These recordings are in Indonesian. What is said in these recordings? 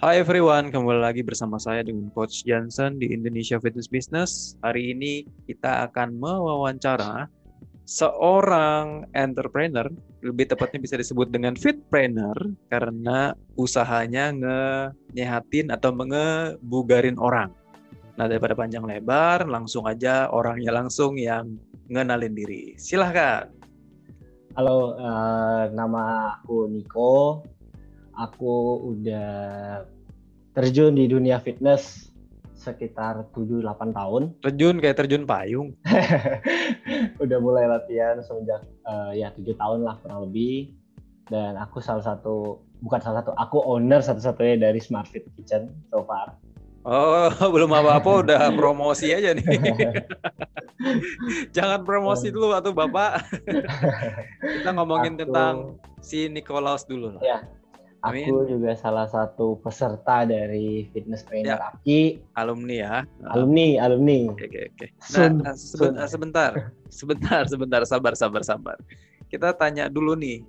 Hai everyone, kembali lagi bersama saya dengan Coach Johnson di Indonesia Fitness Business. Hari ini kita akan mewawancara seorang entrepreneur, lebih tepatnya bisa disebut dengan fitpreneur karena usahanya ngenyehatin atau mengebugarin orang. Nah, daripada panjang lebar, langsung aja orangnya langsung yang ngenalin diri. Silahkan. Halo, uh, nama aku Niko aku udah terjun di dunia fitness sekitar 7-8 tahun. Terjun kayak terjun payung. udah mulai latihan semenjak uh, ya 7 tahun lah kurang lebih. Dan aku salah satu, bukan salah satu, aku owner satu-satunya dari Smart Fit Kitchen so far. Oh, belum apa-apa udah promosi aja nih. Jangan promosi dulu atau Bapak. Kita ngomongin aku, tentang si Nikolaus dulu lah. Ya, Amin. Aku juga salah satu peserta dari fitness trainer ya. Aki. Alumni ya. Alumni, alumni. Oke, oke, oke. Nah, sebentar, sebentar, sebentar, sebentar, sabar, sabar, sabar. Kita tanya dulu nih,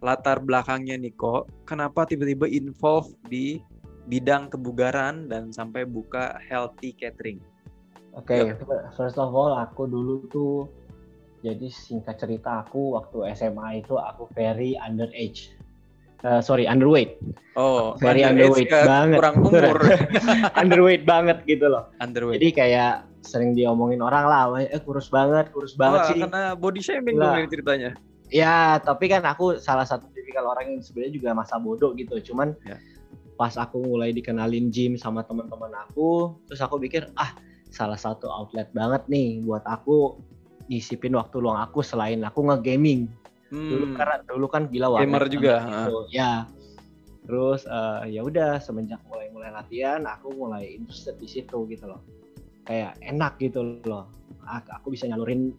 latar belakangnya Niko, kenapa tiba-tiba involve di bidang kebugaran dan sampai buka healthy catering? Oke, okay, first of all, aku dulu tuh jadi singkat cerita aku waktu SMA itu aku very underage uh, sorry underweight. Oh, very underweight banget. Kurang umur. underweight banget gitu loh. Underweight. Jadi kayak sering diomongin orang lah, eh kurus banget, kurus banget Wah, sih. Karena body shaming dong ini ceritanya. Ya, tapi kan aku salah satu tipikal orang yang sebenarnya juga masa bodoh gitu. Cuman ya. pas aku mulai dikenalin gym sama teman-teman aku, terus aku pikir ah salah satu outlet banget nih buat aku nyisipin waktu luang aku selain aku nge-gaming Hmm. Dulu karena dulu kan gila Gamer juga. Gitu. Ya. Terus uh, ya udah semenjak mulai mulai latihan aku mulai interested di situ gitu loh. Kayak enak gitu loh. Aku bisa nyalurin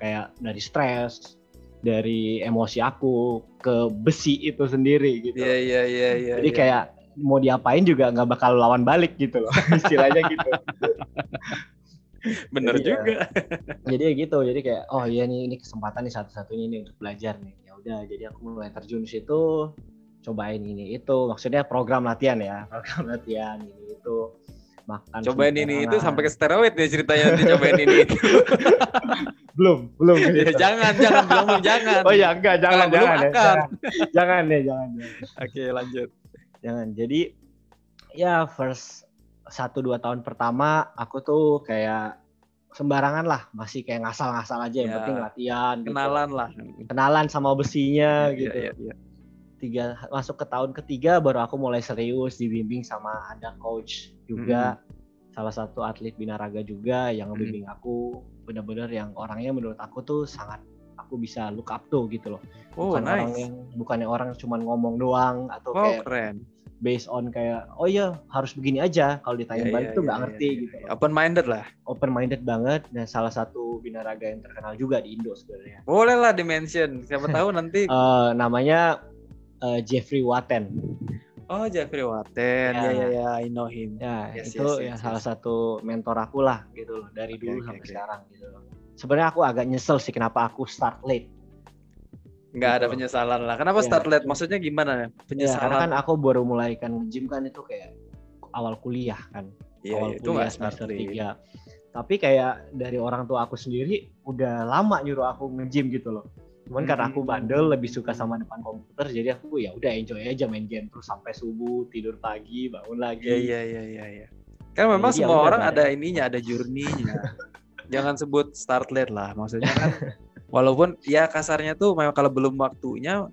kayak dari stres, dari emosi aku ke besi itu sendiri gitu. Iya iya iya iya. Jadi yeah. kayak mau diapain juga nggak bakal lawan balik gitu loh istilahnya gitu. Bener jadi, juga. Ya, jadi gitu, jadi kayak oh iya nih ini kesempatan nih satu-satunya ini untuk belajar nih. Ya udah, jadi aku mulai terjun situ, cobain ini itu. Maksudnya program latihan ya, program latihan ini itu. Makan cobain ini itu sampai ke steroid ya ceritanya nanti cobain ini itu. belum, belum. Ya, jangan, jangan, belum, jangan. Oh ya enggak, jangan, Kalau jangan, belum ya, jangan. jangan deh, jangan. Oke, lanjut. Jangan. Jadi ya first satu dua tahun pertama aku tuh kayak sembarangan lah masih kayak ngasal-ngasal aja yang ya, penting latihan gitu. kenalan gitu. lah kenalan sama besinya ya, gitu ya, ya, tiga masuk ke tahun ketiga baru aku mulai serius dibimbing sama ada coach juga hmm. salah satu atlet binaraga juga yang ngebimbing hmm. aku benar-benar yang orangnya menurut aku tuh sangat aku bisa look up tuh gitu loh oh, bukan nice. orang yang bukannya orang cuma ngomong doang atau oh, kayak keren based on kayak oh iya harus begini aja kalau ditanya yeah, balik yeah, tuh nggak yeah, ngerti yeah, gitu. Open minded lah. Open minded banget dan salah satu binaraga yang terkenal juga di Indo sebenarnya. Boleh lah dimention. Siapa tahu nanti. uh, namanya uh, Jeffrey Watten. Oh Jeffrey Watten, ya ya ya, I know him. Ya yes, itu yes, ya yes, salah satu mentor aku lah gitu loh dari okay, dulu okay, sampai okay. sekarang gitu loh. Sebenarnya aku agak nyesel sih kenapa aku start late nggak ada gitu. penyesalan lah. Kenapa ya. start late? Maksudnya gimana? Penyesalan. Ya, karena kan aku baru mulai kan gym kan itu kayak awal kuliah kan. Ya, awal ya, itu kuliah semester tiga. Tapi kayak dari orang tua aku sendiri udah lama nyuruh aku nge-gym gitu loh. Cuman hmm. karena aku hmm. bandel lebih suka sama depan komputer jadi aku ya udah enjoy aja main game terus sampai subuh, tidur pagi, bangun lagi. Iya iya iya iya ya. Kan memang jadi ya semua ya orang ada ininya, ada journey-nya. Jangan sebut start late lah. Maksudnya kan walaupun ya kasarnya tuh memang kalau belum waktunya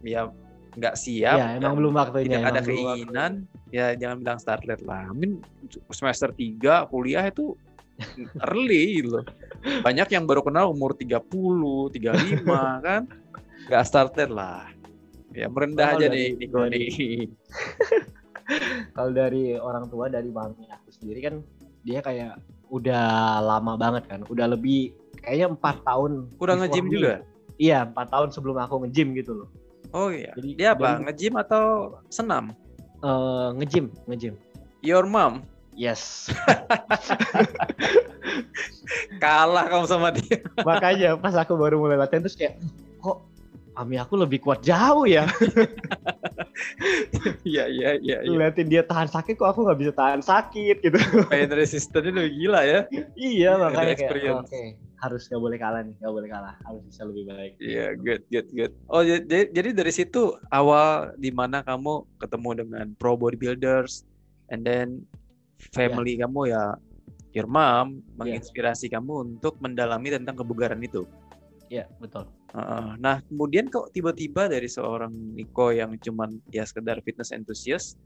ya nggak siap ya emang belum waktunya tidak ada keinginan. waktunya. ya jangan bilang start late lah. Amin semester 3 kuliah itu early gitu loh. Banyak yang baru kenal umur 30 35 kan? Nggak start late lah. Ya merendah aja nih Niko nih. Kalau dari orang tua dari mami aku sendiri kan dia kayak udah lama banget kan udah lebih kayaknya empat tahun udah nge-gym juga? iya empat tahun sebelum aku nge-gym gitu loh. Oh iya. Jadi dia apa nge-gym atau senam? Uh, nge-gym nge-gym. Your mom? Yes. Kalah kamu sama dia. Makanya pas aku baru mulai latihan terus kayak kok Ami aku lebih kuat jauh ya? Iya iya iya. iya. Ngeliatin dia tahan sakit kok aku nggak bisa tahan sakit gitu. Pain resistance udah gila ya. iya makanya kayak oke harus nggak boleh kalah nih nggak boleh kalah harus bisa lebih baik. Iya, good, good, good. Oh, jadi, jadi dari situ awal di mana kamu ketemu dengan pro bodybuilders, and then family kamu ya, your mom menginspirasi kamu untuk mendalami tentang kebugaran itu. Iya betul. Heeh. nah, kemudian kok tiba-tiba dari seorang Niko yang cuman ya sekedar fitness enthusiast,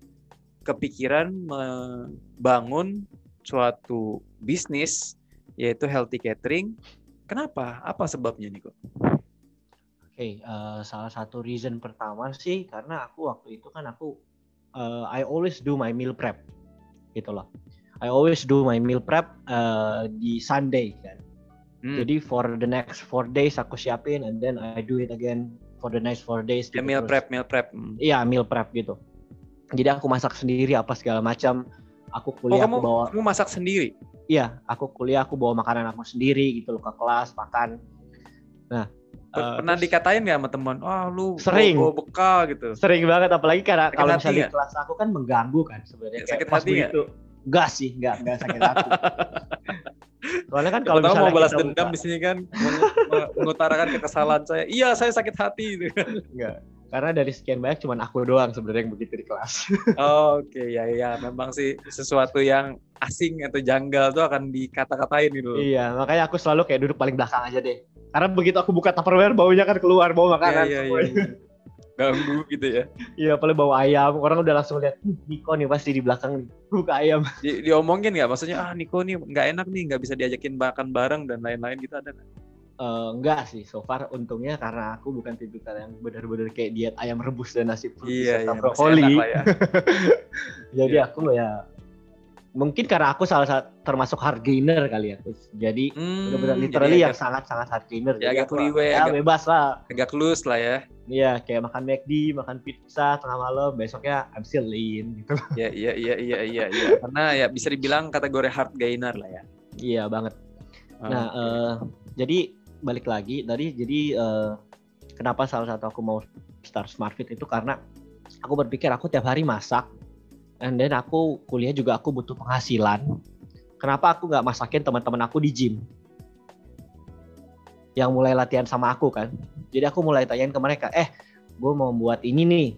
kepikiran membangun suatu bisnis yaitu healthy catering. Kenapa? Apa sebabnya Niko? Oke, uh, salah satu reason pertama sih karena aku waktu itu kan aku uh, I always do my meal prep gitu loh. I always do my meal prep uh, di Sunday kan. Hmm. Jadi for the next four days aku siapin and then I do it again for the next four days. Ya, gitu meal terus. prep, meal prep. Hmm. Iya meal prep gitu. Jadi aku masak sendiri apa segala macam. Aku Oh, kuliah kamu, aku bawa kamu masak sendiri? iya aku kuliah aku bawa makanan aku sendiri gitu loh ke kelas makan. Nah eh, Pernah terus dikatain nggak sama teman? Wah, lu Sering. bawa bekal gitu. sering banget apalagi karena Sakit kalau misalnya di kelas aku kan mengganggu kan sebenarnya Ya, kayak sakit hati begitu. Enggak sih, enggak enggak sakit hati. Soalnya kan Kalau misalnya mau balas dendam buka- di sini kan meng- me- mengutarakan kekesalan saya. Iya, saya sakit hati gitu. enggak. Karena dari sekian banyak cuman aku doang sebenarnya yang begitu di kelas. Oke, ya ya memang sih sesuatu yang asing atau janggal tuh akan dikata-katain gitu. iya, makanya aku selalu kayak duduk paling belakang aja deh. Karena begitu aku buka Tupperware baunya kan keluar bau Iya, makanan iya, semua. iya, iya. Ganggu gitu ya. Iya, paling bau ayam. Orang udah langsung lihat, "Hmm, Niko nih pasti di belakang nih. Buka ayam. Di, diomongin nggak? Maksudnya ah Niko nih nggak enak nih, nggak bisa diajakin makan bareng dan lain-lain gitu ada nggak? Eh, enggak sih, so far untungnya karena aku bukan tipikal yang benar-benar kayak diet ayam rebus dan nasi putih Iya, serta iya, brokoli. ya. Jadi Iya. aku ya mungkin karena aku salah satu termasuk hard gainer kali ya. Terus Jadi Hmm, benar-benar literally yang sangat-sangat hard gainer. Ya, Jadi agak aku, liwe, ya agak- bebas lah. agak loose lah ya. Iya, kayak makan McD, makan pizza tengah malam, besoknya I'm still lean gitu. Ya, iya, iya, iya, iya, iya. Karena ya bisa dibilang kategori hard gainer lah ya. iya banget. Nah, Oke. eh, jadi balik lagi tadi jadi eh, kenapa salah satu aku mau start Smart Fit itu karena aku berpikir aku tiap hari masak and then aku kuliah juga aku butuh penghasilan. Kenapa aku nggak masakin teman-teman aku di gym? Yang mulai latihan sama aku kan. Jadi aku mulai tanyain ke mereka, eh gue mau buat ini nih,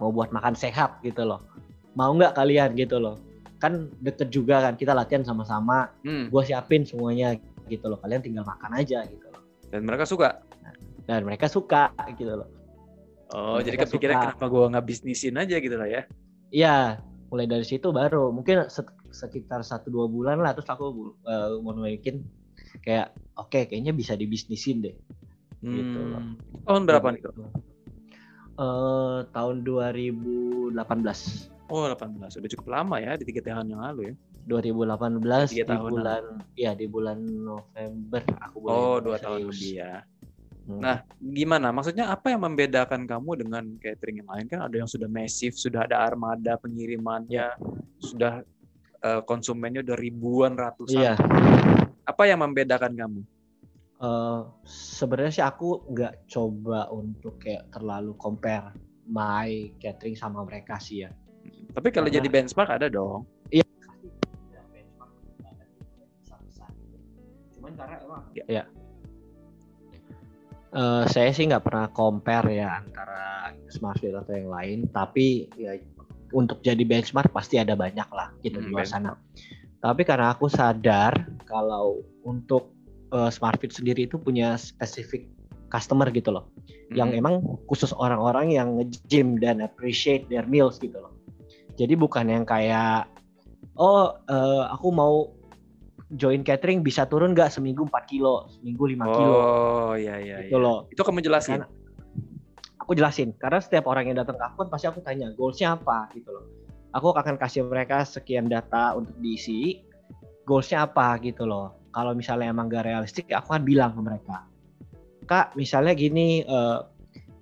mau buat makan sehat gitu loh. Mau nggak kalian gitu loh? Kan deket juga kan kita latihan sama-sama Hmm, gue siapin semuanya gitu loh kalian tinggal makan aja gitu loh dan mereka suka. dan mereka suka gitu loh Oh, jadi Mereka kepikiran suka. kenapa gua nggak bisnisin aja gitu lah ya. iya mulai dari situ baru mungkin se- sekitar satu dua bulan lah terus aku uh, mau bikin kayak oke kayaknya bisa dibisnisin deh Gitu loh. Hmm. Tahun berapa nih kok? Eh, tahun 2018 Oh, 18. Udah cukup lama ya di tiga tahun yang lalu ya. 2018 Tiga di bulan ya di bulan November aku boleh Oh, dua tahun lebih ya. Hmm. Nah, gimana? Maksudnya apa yang membedakan kamu dengan catering yang lain? Kan ada yang sudah massive, sudah ada armada pengirimannya, sudah eh, konsumennya udah ribuan, ratusan. iya Apa yang membedakan kamu? Eh, sebenarnya sih aku nggak coba untuk kayak terlalu compare my catering sama mereka sih ya. Tapi kalau Karena- jadi benchmark ada dong. Emang Ya. ya. Eh, saya sih nggak pernah compare ya antara Smartfit atau yang lain, tapi ya untuk jadi benchmark pasti ada banyak lah gitu Hmm, di luar sana. Tapi karena aku sadar kalau untuk eh, Smartfit sendiri itu punya spesifik customer gitu loh yang Hmm. emang khusus orang-orang yang nge-gym dan appreciate their meals gitu loh. Jadi bukan yang kayak oh eh, aku mau join catering bisa turun nggak seminggu 4 kilo, seminggu 5 kilo Oh, iya iya gitu iya. loh. Itu kamu jelasin. Karena- Aku jelasin karena setiap orang yang datang ke aku kan pasti aku tanya goalsnya apa gitu loh. Aku akan kasih mereka sekian data untuk diisi, goalsnya apa gitu loh. Kalau misalnya emang gak realistik, aku akan bilang ke mereka, kak misalnya gini, eh,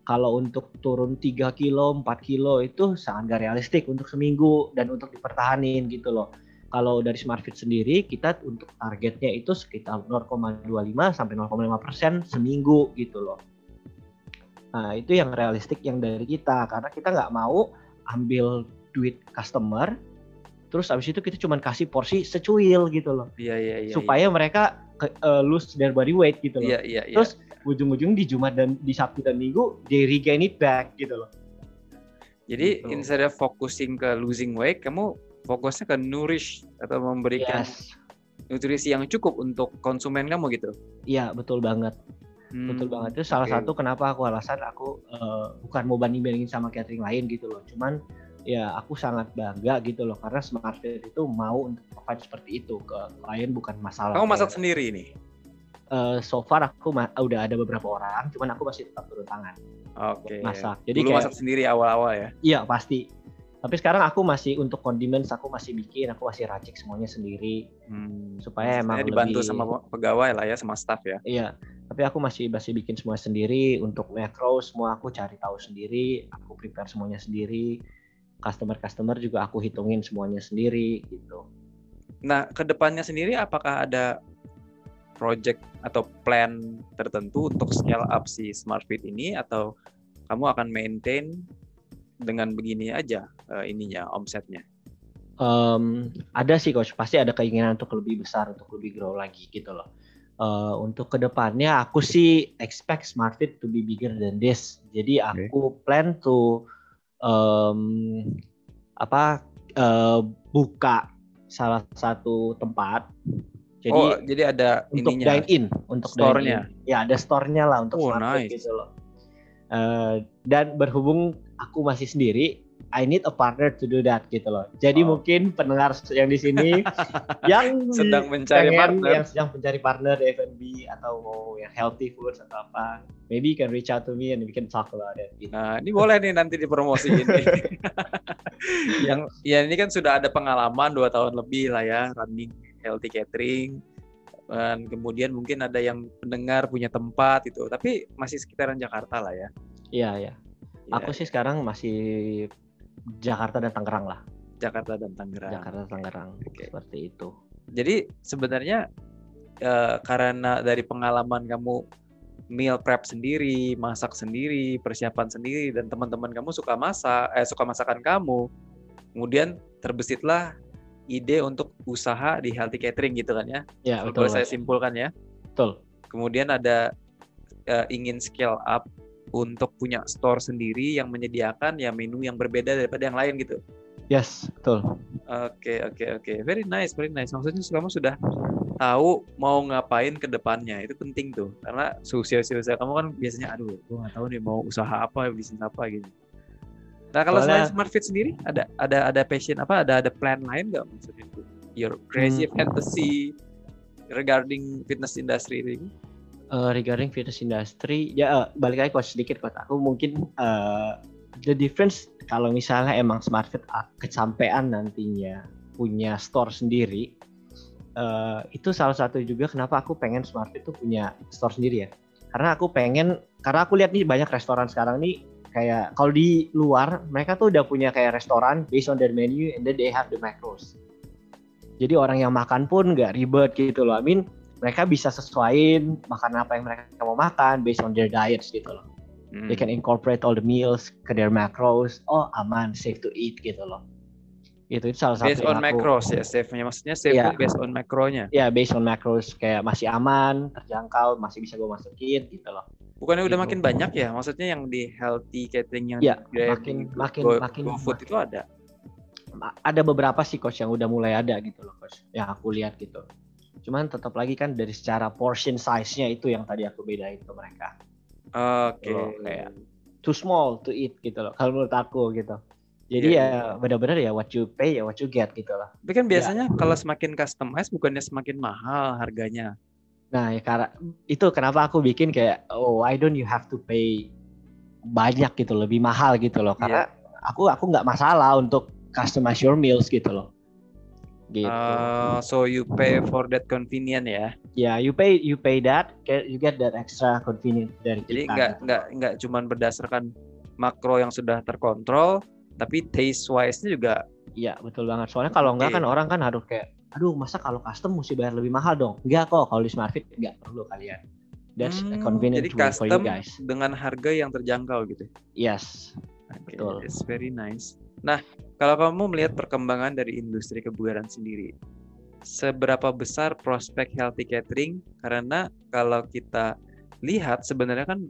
kalau untuk turun 3 kilo, 4 kilo itu sangat gak realistik untuk seminggu dan untuk dipertahanin gitu loh. Kalau dari Smart Fit sendiri kita untuk targetnya itu sekitar 0,25 sampai 0,5 persen seminggu gitu loh. Nah itu yang realistik yang dari kita karena kita nggak mau ambil duit customer terus abis itu kita cuma kasih porsi secuil gitu loh Iya iya iya. supaya mereka ke- uh, lose their body weight gitu loh Iya iya iya. terus ujung-ujung di Jumat dan di Sabtu dan Minggu they regain it back gitu loh Jadi gitu. instead of focusing ke losing weight, kamu fokusnya ke nourish atau memberikan yes nutrisi yang cukup untuk konsumen kamu gitu. iya betul banget Hmm, betul banget itu salah oke. satu kenapa aku alasan aku uh, bukan mau banding bandingin sama catering lain gitu loh cuman ya aku sangat bangga gitu loh karena Smart Fit itu mau untuk provide seperti itu ke klien bukan masalah Kamu masak kayak, sendiri nih. uh, so far aku ma- udah ada beberapa orang cuman aku masih tetap turun tangan Oke. masak jadi Dulu kayak masak sendiri awal-awal ya. iya pasti tapi sekarang aku masih untuk condiments aku masih bikin aku masih racik semuanya sendiri. Hmm. Supaya emang Maksudnya dibantu lebih- sama pegawai lah ya, sama staff ya. iya. Tapi aku masih masih bikin semua sendiri. Untuk macro semua aku cari tahu sendiri. Aku prepare semuanya sendiri. Customer customer juga aku hitungin semuanya sendiri gitu. Nah, ke depannya sendiri apakah ada project atau plan tertentu untuk scale up si Smart Fit ini? Atau kamu akan maintain dengan begini aja eh, ininya omsetnya? Em, ada sih coach pasti ada keinginan untuk lebih besar untuk lebih grow lagi gitu loh Eh, untuk ke depannya aku sih expect SmartFit to be bigger than this jadi aku plan to em, apa eh, buka salah satu tempat jadi oh, jadi ada untuk ininya. dine in untuk store-nya. dine in. ya ada store-nya lah untuk Oh, SmartFit nice. gitu loh Eh, dan berhubung aku masih sendiri I need a partner to do that gitu loh jadi Oh. mungkin pendengar yang di sini yang Sedang mencari pengen partner. yang sedang mencari partner di F&B atau mau yang healthy foods atau apa maybe you can reach out to me and we can talk about it gitu. Nah, ini boleh nih nanti dipromosiin yang ya ini kan sudah ada pengalaman dua tahun lebih lah ya running healthy catering. Dan kemudian mungkin ada yang pendengar punya tempat itu, tapi masih sekitaran Jakarta lah ya. iya ya Ya, aku sih sekarang masih Jakarta dan Tangerang lah Jakarta dan Tangerang. Jakarta Tangerang Oke. seperti itu Jadi sebenarnya eh, karena dari pengalaman kamu meal prep sendiri, masak sendiri, persiapan sendiri dan teman-teman kamu suka masak, eh suka masakan kamu. Kemudian terbesitlah ide untuk usaha di healthy catering gitu kan ya. ya betul boleh saya simpulkan ya. betul Kemudian ada eh, ingin scale up untuk punya store sendiri yang menyediakan ya menu yang berbeda daripada yang lain gitu. yes betul Oke oke oke, very nice very nice. Maksudnya kamu sudah tahu mau ngapain ke depannya itu penting tuh karena seusia-usia kamu kan biasanya aduh gue nggak tahu nih mau usaha apa bisnis apa gitu. Nah kalau Soalnya- selain Smart Fit sendiri ada ada ada passion apa ada ada plan lain nggak maksudnya itu your crazy Hmm. fantasy regarding fitness industry ini? Eh, regarding fitness industry ya eh, balik lagi coach sedikit coach aku. Mungkin eh, the difference kalau misalnya emang smart fit ah, kecapean nantinya punya store sendiri eh, itu salah satu juga kenapa aku pengen smart fit tuh punya store sendiri ya. Karena aku pengen karena aku lihat nih banyak restoran sekarang nih kayak kalau di luar mereka tuh udah punya kayak restoran based on their menu and then they have the macros. Jadi orang yang makan pun nggak ribet gitu loh. I mean mereka bisa sesuaiin makan apa yang mereka mau makan based on their diets gitu loh. Hmm. They can incorporate all the meals ke their macros. Oh aman, safe to eat gitu loh. Itu itu salah satu based on aku- macros ya save-nya maksudnya save Iya. based on makronya. Ya based on macros kayak masih aman, terjangkau, masih bisa gue masukin gitu loh. Bukannya udah Gitu. makin banyak ya? Maksudnya yang di healthy catering yang di Grab, makin- di makin- Go- makin- GoFood itu ada. Ada beberapa sih coach yang udah mulai ada gitu loh coach. Yang aku lihat gitu. Cuman tetap lagi kan dari secara portion size-nya itu yang tadi aku bedain ke mereka. Oke. Kayak- Too small to eat gitu loh. Kalau menurut aku gitu. Jadi Iya, ya benar-benar ya what you pay ya what you get gitu loh. Tapi kan Iya. biasanya kalau semakin customize bukannya semakin mahal harganya. Nah, ya karena itu kenapa aku bikin kayak oh why don't you have to pay banyak gitu lebih mahal gitu loh karena aku aku nggak masalah untuk customize your meals gitu loh. Gitu. Uh, so you pay for that convenient ya. ya, you pay you pay that you get that extra convenient dari Jadi kita. nggak gitu. nggak nggak cuman berdasarkan makro yang sudah terkontrol, tapi taste wise-nya juga Iya, betul banget. Soalnya kalau nggak Oke. kan orang kan harus kayak aduh masa kalau custom mesti bayar lebih mahal dong. Enggak kok kalau di Smartfit nggak perlu kalian. That's a Hmm, convenient jadi way for you custom guys. dengan harga yang terjangkau gitu. Yes. Oke, Betul. it's very nice. Nah, kalau kamu melihat perkembangan dari industri kebugaran sendiri, seberapa besar prospek healthy catering? Karena kalau kita lihat sebenarnya kan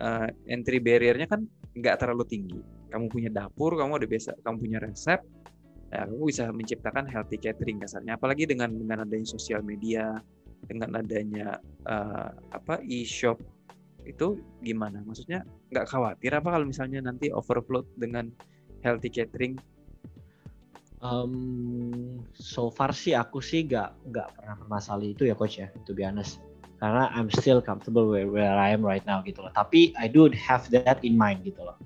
eh, entry barrier-nya kan nggak terlalu tinggi. Kamu punya dapur, kamu udah biasa, kamu punya resep, ya kamu bisa menciptakan healthy catering kasarnya. Apalagi dengan dengan adanya sosial media, dengan adanya eh, apa e-shop itu gimana? Maksudnya nggak khawatir apa kalau misalnya nanti overflow dengan healthy catering? Um, so far sih aku sih gak nggak pernah bermasalah itu ya coach ya, to be honest. Karena I'm still comfortable where, where I am right now gitu loh. Tapi I do have that in mind gitu loh.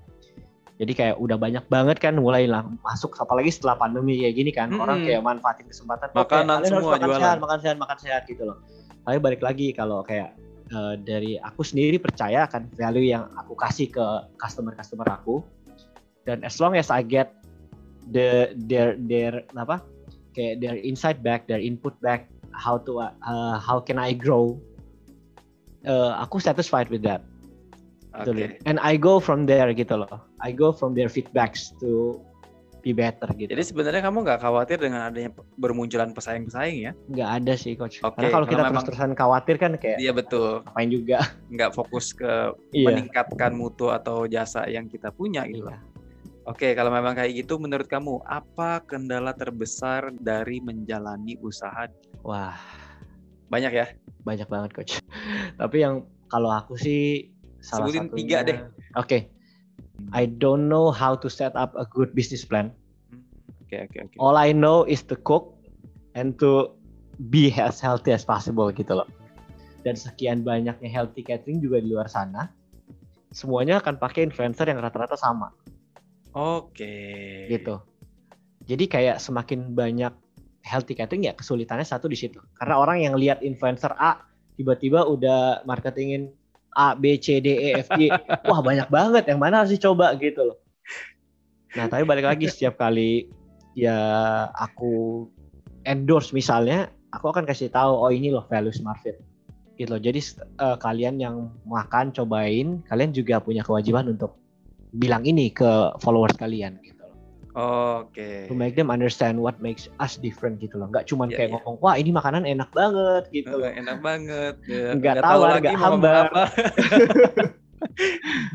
Jadi kayak udah banyak banget kan mulai lah masuk apalagi setelah pandemi kayak gini kan orang Mm-mm. kayak manfaatin kesempatan "Oke, Makanan harus semua makan jualan." sehat, makan sehat, makan sehat gitu loh. Tapi balik lagi kalau kayak eh, dari aku sendiri percaya akan value yang aku kasih ke customer-customer aku dan as long as I get the their their apa kayak their insight back, their input back, how to uh, how can I grow, uh, aku satisfied with that. Gitu loh. And I go from there gitu loh. I go from their feedbacks to be better gitu. Jadi sebenarnya kamu nggak khawatir dengan adanya bermunculan pesaing-pesaing ya? nggak ada sih coach. Oke, Karena kalau kita terus-terusan khawatir kan kayak Iya betul. ngapain juga. Nggak fokus ke Iya. meningkatkan mutu atau jasa yang kita punya gitu. Iya. Oke, kalau memang kayak gitu, menurut kamu apa kendala terbesar dari menjalani usaha? Wah, Banyak ya? banyak banget coach. Tapi yang kalau aku sih salah Sebutin satunya tiga deh. Oke. I don't know how to set up a good business plan. Hmm, Oke, oke, oke. All I know is to cook and to be as healthy as possible gitu loh. Dan sekian banyaknya healthy catering juga di luar sana. Semuanya akan pakai influencer yang rata-rata sama Oke. gitu. Jadi kayak semakin banyak healthy catering ya kesulitannya satu di situ. Karena orang yang lihat influencer A tiba-tiba udah marketingin A, B, C, D, E, F, G. Wah banyak banget yang mana harus dicoba gitu loh. Nah tapi balik lagi setiap kali ya aku endorse misalnya, aku akan kasih tahu oh ini loh value Smart Fit gitu loh. Jadi eh, kalian yang makan cobain, kalian juga punya kewajiban untuk bilang ini ke followers kalian gitu loh. Oke. To make them understand what makes us different gitu loh. Nggak cuman Iya, kayak iya. ngomong wah ini makanan enak banget gitu loh. Enak banget. Ya, nggak tahu lagi mau hambar. apa.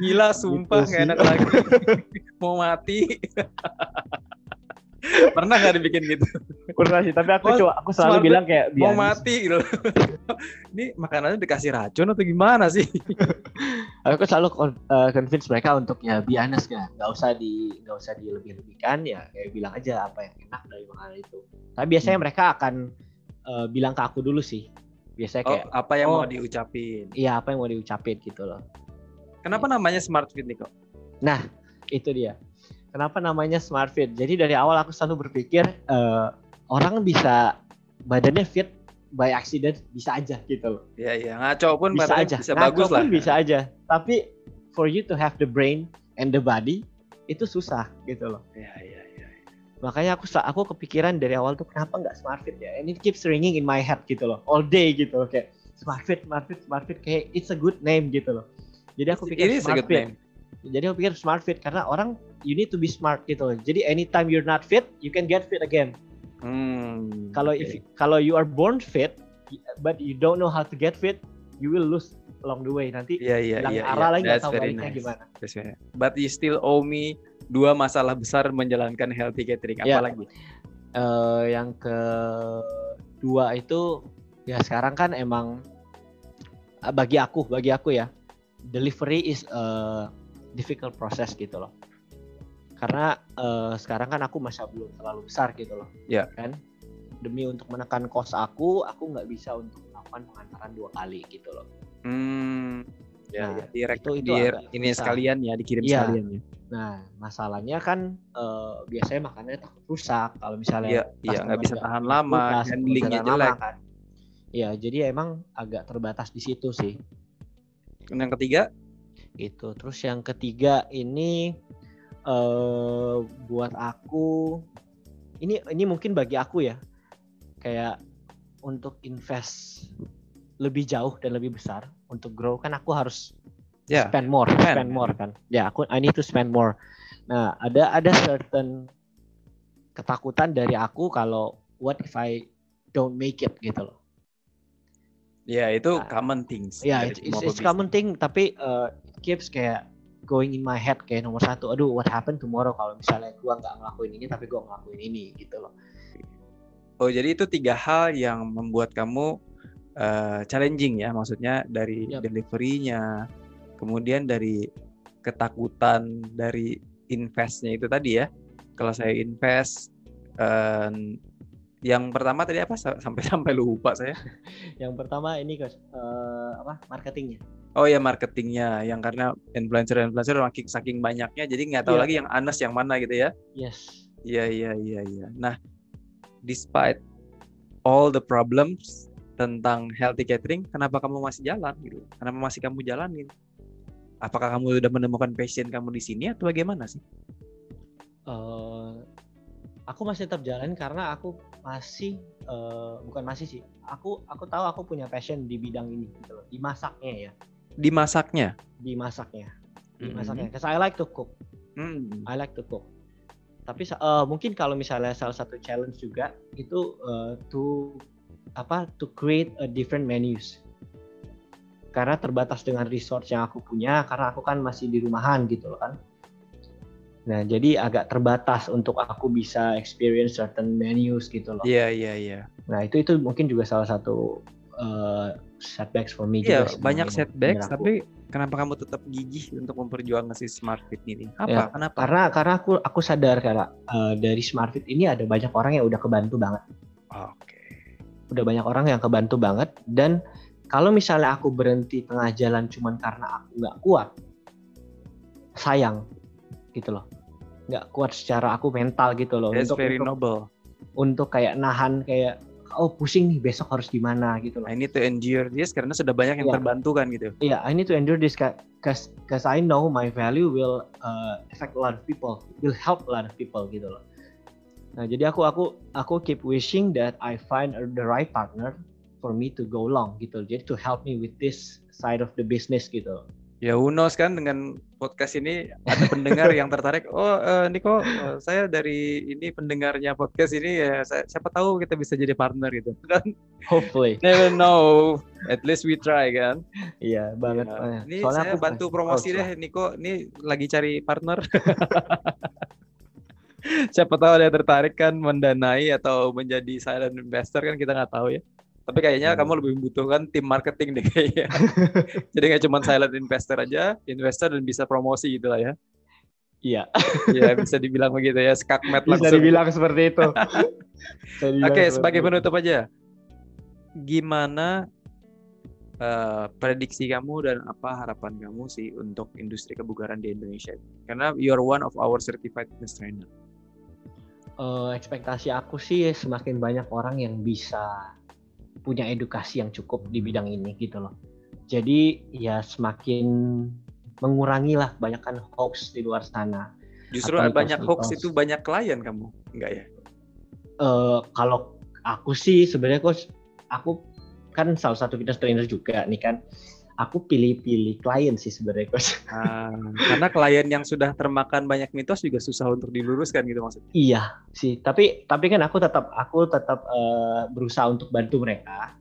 Gila, sumpah Gitu enak lagi. mau mati. Pernah nggak dibikin gitu? Sih, tapi aku Oh, coba aku selalu bilang kayak Mau biar mati gitu. Ini makanannya dikasih racun atau gimana sih? aku selalu eh, convince mereka untuk ya honest ya nggak usah di nggak usah dilebih-lebihkan ya kayak bilang aja apa yang enak dari makanan itu tapi biasanya Hmm. mereka akan eh, bilang ke aku dulu sih biasanya Oh, kayak apa yang mau oh. diucapin? iya apa yang mau diucapin gitu loh Kenapa namanya Smart Fit nih kok? itu dia kenapa namanya smart fit jadi dari awal aku selalu berpikir eh, orang bisa badannya fit by accident bisa aja gitu loh. Iya iya. Ngaco pun bisa aja. bisa Ngaco bagus pun lah. bisa aja. Tapi for you to have the brain and the body itu susah gitu loh. Iya iya iya. makanya aku aku kepikiran dari awal tuh kenapa nggak smart fit ya? And it keeps ringing in my head gitu loh. All day gitu loh. Kayak smart fit smart fit smart fit. Kayak it's a good name gitu loh. Jadi aku pikir a smart fit. name. jadi aku pikir smart fit karena orang you need to be smart gitu loh. Jadi anytime you're not fit you can get fit again Hmm. kalau oke. if kalau you are born fit but you don't know how to get fit you will lose along the way nanti Iya iya hilang iya. arah iya. lagi nggak tahu nice. gimana That's very- But you still owe me dua masalah besar menjalankan healthy catering. Iya. Apalagi? Eh, yang kedua itu ya sekarang kan emang eh, bagi aku bagi aku ya delivery is a difficult process gitu loh karena eh, sekarang kan aku masih belum terlalu besar gitu loh Iya. kan demi untuk menekan kos aku aku nggak bisa untuk melakukan pengantaran dua kali gitu loh Hmm. Ya, Nah, ya. Direct, itu- itu di ini sekalian ya, dikirim Iya. sekalian ya. nah masalahnya kan eh, biasanya makanannya takut rusak kalau misalnya customer nggak bisa tahan lama, handlingnya jelek. kan. Iya, jadi emang agak terbatas di situ sih. Yang ketiga, Gitu. Terus yang ketiga ini eh buat aku ini ini mungkin bagi aku ya kayak untuk invest lebih jauh dan lebih besar untuk grow kan aku harus Ya, spend more, spend. spend more kan. Ya, aku I need to spend more. Nah, ada ada certain ketakutan dari aku kalau what if I don't make it gitu loh. ya itu Ah. common things. Ya, dari it's, common thing tapi uh, keeps kayak going in my head kayak nomor satu. Aduh, what happen tomorrow kalau misalnya gua nggak ngelakuin ini tapi gua ngelakuin ini gitu loh. Oh, jadi itu tiga hal yang membuat kamu eh, challenging ya, maksudnya dari Yap. delivery-nya, kemudian dari ketakutan dari investnya itu tadi ya. Kalau saya invest, eh, yang pertama tadi apa? Sa- Sampai-sampai lupa saya. Yang pertama ini guys, uh, apa marketingnya. Oh ya marketingnya, yang karena influencer-influencer makin saking banyaknya, jadi nggak tahu Iya. lagi yang Anas yang mana gitu ya. Yes. Iya iya iya iya. Nah, despite all the problems tentang healthy catering, kenapa kamu masih jalan gitu? Kenapa masih kamu jalanin? Apakah kamu sudah menemukan passion kamu di sini atau bagaimana sih? eh aku masih tetap jalan karena aku masih eh, bukan masih sih. Aku aku tahu aku punya passion di bidang ini gitu loh. Di masaknya ya, Dimasaknya. di masaknya. Di Mhm. masaknya. Cause I like to cook. Hmm. I like to cook. Tapi eh, mungkin kalau misalnya salah satu challenge juga itu eh, to apa to create a different menus. Karena terbatas dengan resource yang aku punya karena aku kan masih di rumahan gitu loh kan. Nah, jadi agak terbatas untuk aku bisa experience certain menus gitu loh. Iya iya iya. Nah, itu itu mungkin juga salah satu eh, setbacks for me Iya juga banyak setbacks, tapi kenapa kamu tetap gigih untuk memperjuangkan si smart fit ini? Apa? Ya, Kenapa? Karena karena aku aku sadar karena eh, dari Smart Fit ini ada banyak orang yang udah kebantu banget. Oke. udah banyak orang yang kebantu banget dan kalau misalnya aku berhenti tengah jalan cuman karena aku nggak kuat sayang gitu loh nggak kuat secara aku mental gitu loh That's untuk very untuk, noble. untuk kayak nahan kayak oh pusing nih besok harus gimana gitu loh I need to endure this karena sudah banyak yang Iya. terbantu kan gitu. yeah I need to endure this cause cause I know my value will uh, affect a lot of people will help a lot of people gitu loh nah jadi aku aku aku keep wishing that I find the right partner for me to go long gitu jadi to help me with this side of the business gitu Ya knows kan dengan podcast ini ada pendengar yang tertarik. Oh eh, Niko, eh, saya dari ini pendengarnya podcast ini ya saya- siapa tahu kita bisa jadi partner gitu. Kan hopefully never know. At least we try kan. iya banget Ya. Eh, Ini soalnya saya aku bantu promosi coach deh. Niko. Ini lagi cari partner. siapa tahu ada yang tertarik kan mendanai atau menjadi silent investor kan kita nggak tahu ya. Tapi kayaknya Hmm. kamu lebih membutuhkan tim marketing deh kayaknya. Jadi nggak cuma silent investor aja, investor dan bisa promosi gitu lah ya. iya Ya bisa dibilang begitu ya, skakmat bisa langsung. dibilang seperti itu Bisa Oke, seperti sebagai itu. penutup aja. Gimana eh, prediksi kamu dan apa harapan kamu sih untuk industri kebugaran di Indonesia? Karena you're one of our certified fitness trainer. Eh, ekspektasi aku sih semakin banyak orang yang bisa punya edukasi yang cukup di bidang ini gitu loh. Jadi ya semakin mengurangi lah banyakkan hoax di luar sana. Justru Atau banyak hoax itu banyak klien kamu, enggak ya? Eh kalau aku sih sebenarnya coach, aku kan salah satu fitness trainer juga nih kan. Aku pilih-pilih klien sih sebenarnya coach. Ah, karena klien yang sudah termakan banyak mitos juga susah untuk diluruskan gitu maksudnya. Iya sih, tapi tapi kan aku tetap aku tetap eh, berusaha untuk bantu mereka,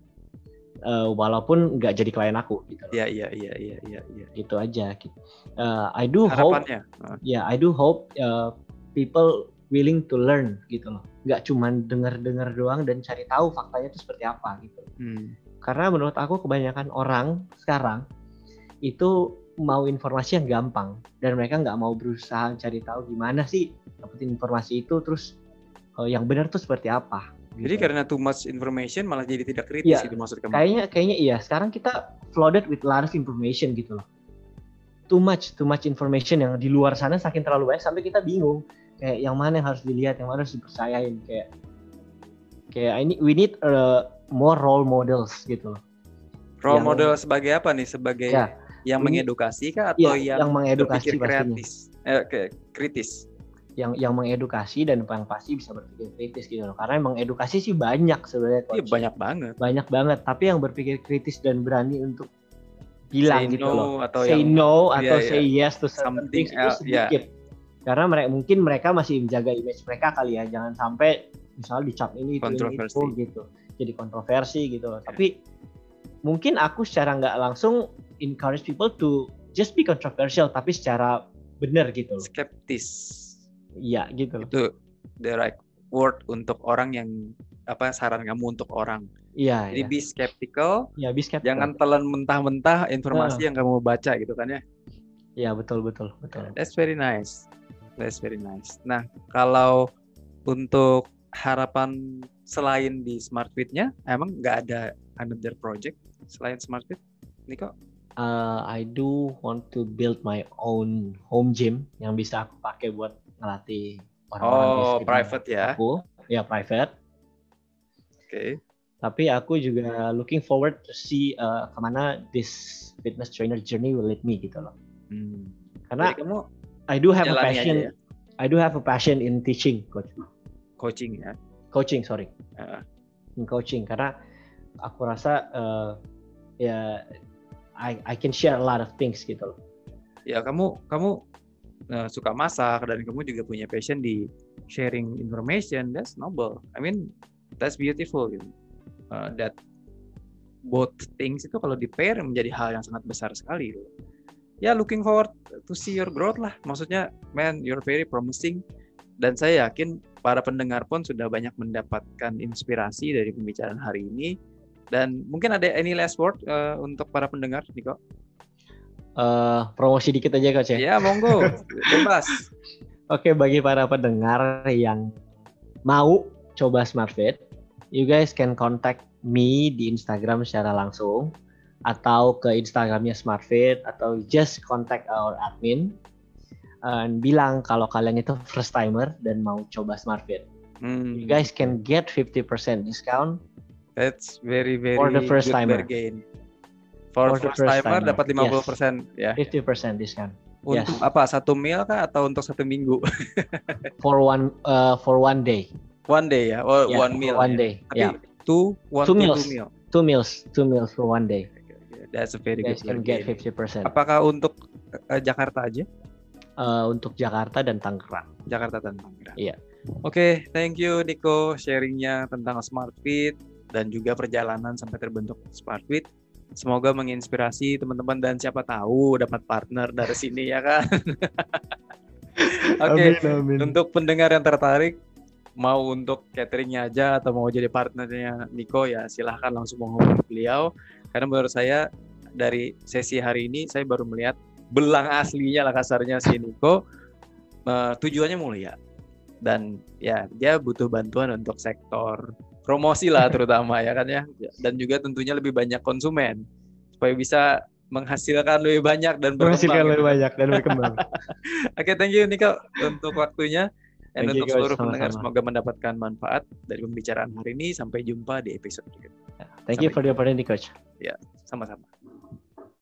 eh, walaupun nggak jadi klien aku gitu. loh. Iya iya iya iya iya. iya. Gitu aja. Gitu. Eh, I do hope, Harapannya. ya I do hope people willing to learn gitu loh. Nggak cuman dengar-dengar doang dan cari tahu faktanya itu seperti apa gitu. hmm. Karena menurut aku kebanyakan orang sekarang itu mau informasi yang gampang dan mereka nggak mau berusaha cari tahu gimana sih dapetin informasi itu terus eh, yang benar tuh seperti apa. Jadi gitu. karena too much information malah jadi tidak kritis Iya. itu maksud kamu. kayaknya kayaknya iya sekarang kita flooded with of information gitu loh. Too much too much information yang di luar sana saking terlalu banyak sampai kita bingung kayak yang mana yang harus dilihat yang mana harus dipercayain kayak kayak ini we need uh, more role models gitu loh. Role yang- model sebagai apa nih? Sebagai Ya, yang mengedukasi kah atau Iya, yang, yang mengedukasi kreatif? Eh, ke- kritis. yang yang mengedukasi dan yang pasti bisa berpikir kritis gitu loh. Karena emang edukasi sih banyak sebenarnya Iya banyak banget. banyak banget, tapi yang berpikir kritis dan berani untuk bilang say gitu no loh. atau say yang no atau iya. say yes to Something itu iya. sedikit. Karena mereka mungkin mereka masih menjaga image mereka kali ya, jangan sampai misalnya dicap ini itu, ini, itu Kontroversi. gitu. Jadi kontroversi gitu loh. Tapi mungkin aku secara nggak langsung encourage people to just be controversial tapi secara benar gitu loh. skeptis. Iya gitu loh. Itu the right word untuk orang yang apa saran kamu untuk orang. Iya, Jadi iya. be skeptical, Ya, be skeptical. jangan telan mentah-mentah informasi yang kamu baca gitu kan ya. Iya, betul betul betul. That's very nice. That's very nice. Nah, kalau untuk harapan selain di Smart Fit-nya, emang nggak ada another project selain Smart Fit? Niko? Uh, I do want to build my own home gym yang bisa aku pakai buat ngelatih orang-orang di Oh, sekitar private ya. Aku, ya private. Oke. Tapi aku juga looking forward to see uh, ke mana this fitness trainer journey will lead me gitu loh. Hmm. Karena Jadi kamu I do have a passion. ya? I do have a passion in teaching, coach. coaching ya. Coaching, sorry. In coaching karena aku rasa uh, ya I I can share a lot of things gitu loh. Ya kamu kamu eh, suka masak dan kamu juga punya passion di sharing information. That's noble. I mean that's beautiful gitu. Eh, that both things itu kalau di pair menjadi hal yang sangat besar sekali. gitu. Ya looking forward to see your growth lah. Maksudnya, man, you're very promising. Dan saya yakin para pendengar pun sudah banyak mendapatkan inspirasi dari pembicaraan hari ini. Dan mungkin ada any last word eh, untuk para pendengar, Niko? Uh, promosi dikit aja coach ya. Ya, monggo, bebas. Oke, bagi para pendengar yang mau coba SmartFit, you guys can contact me di Instagram secara langsung atau ke Instagramnya SmartFit atau just contact our admin and bilang kalau kalian itu first timer dan mau coba SmartFit. Hmm, You guys can get 50% discount that's very very For the first good timer. bargain. For, For the first, first timer, timer, dapat 50% ya. 50% discount Untuk Yes. apa? Satu meal kah atau untuk satu minggu? for one uh, for one day. one day ya, oh, Yeah, one meal. one ya. day. Tapi Yeah. two one Two meals. two meal. Two meals, two meals for one day. That's a very You guys good can get bargain. 50%. Apakah untuk eh, Jakarta aja? Uh, untuk Jakarta dan Tangerang. Jakarta dan Tangerang. Iya. Oke, thank you Niko sharingnya tentang Smart Fit dan juga perjalanan sampai terbentuk Smart Fit. Semoga menginspirasi teman-teman dan siapa tahu dapat partner dari sini ya kan. Oke, untuk pendengar yang tertarik mau untuk cateringnya aja atau mau jadi partnernya Niko ya silahkan langsung menghubungi beliau karena menurut saya dari sesi hari ini saya baru melihat belang aslinya lah kasarnya si Niko Eh, tujuannya mulia dan ya dia butuh bantuan untuk sektor promosi lah terutama ya kan ya dan juga tentunya lebih banyak konsumen supaya bisa menghasilkan lebih banyak dan Menghasilkan berkembang lebih gitu. banyak dan berkembang. Oke, thank you Niko untuk waktunya dan Thank you, untuk guys. seluruh pendengar Sama-sama. semoga mendapatkan manfaat dari pembicaraan hari ini. Sampai jumpa di episode berikutnya. Thank you for the opportunity, coach. Sama-sama.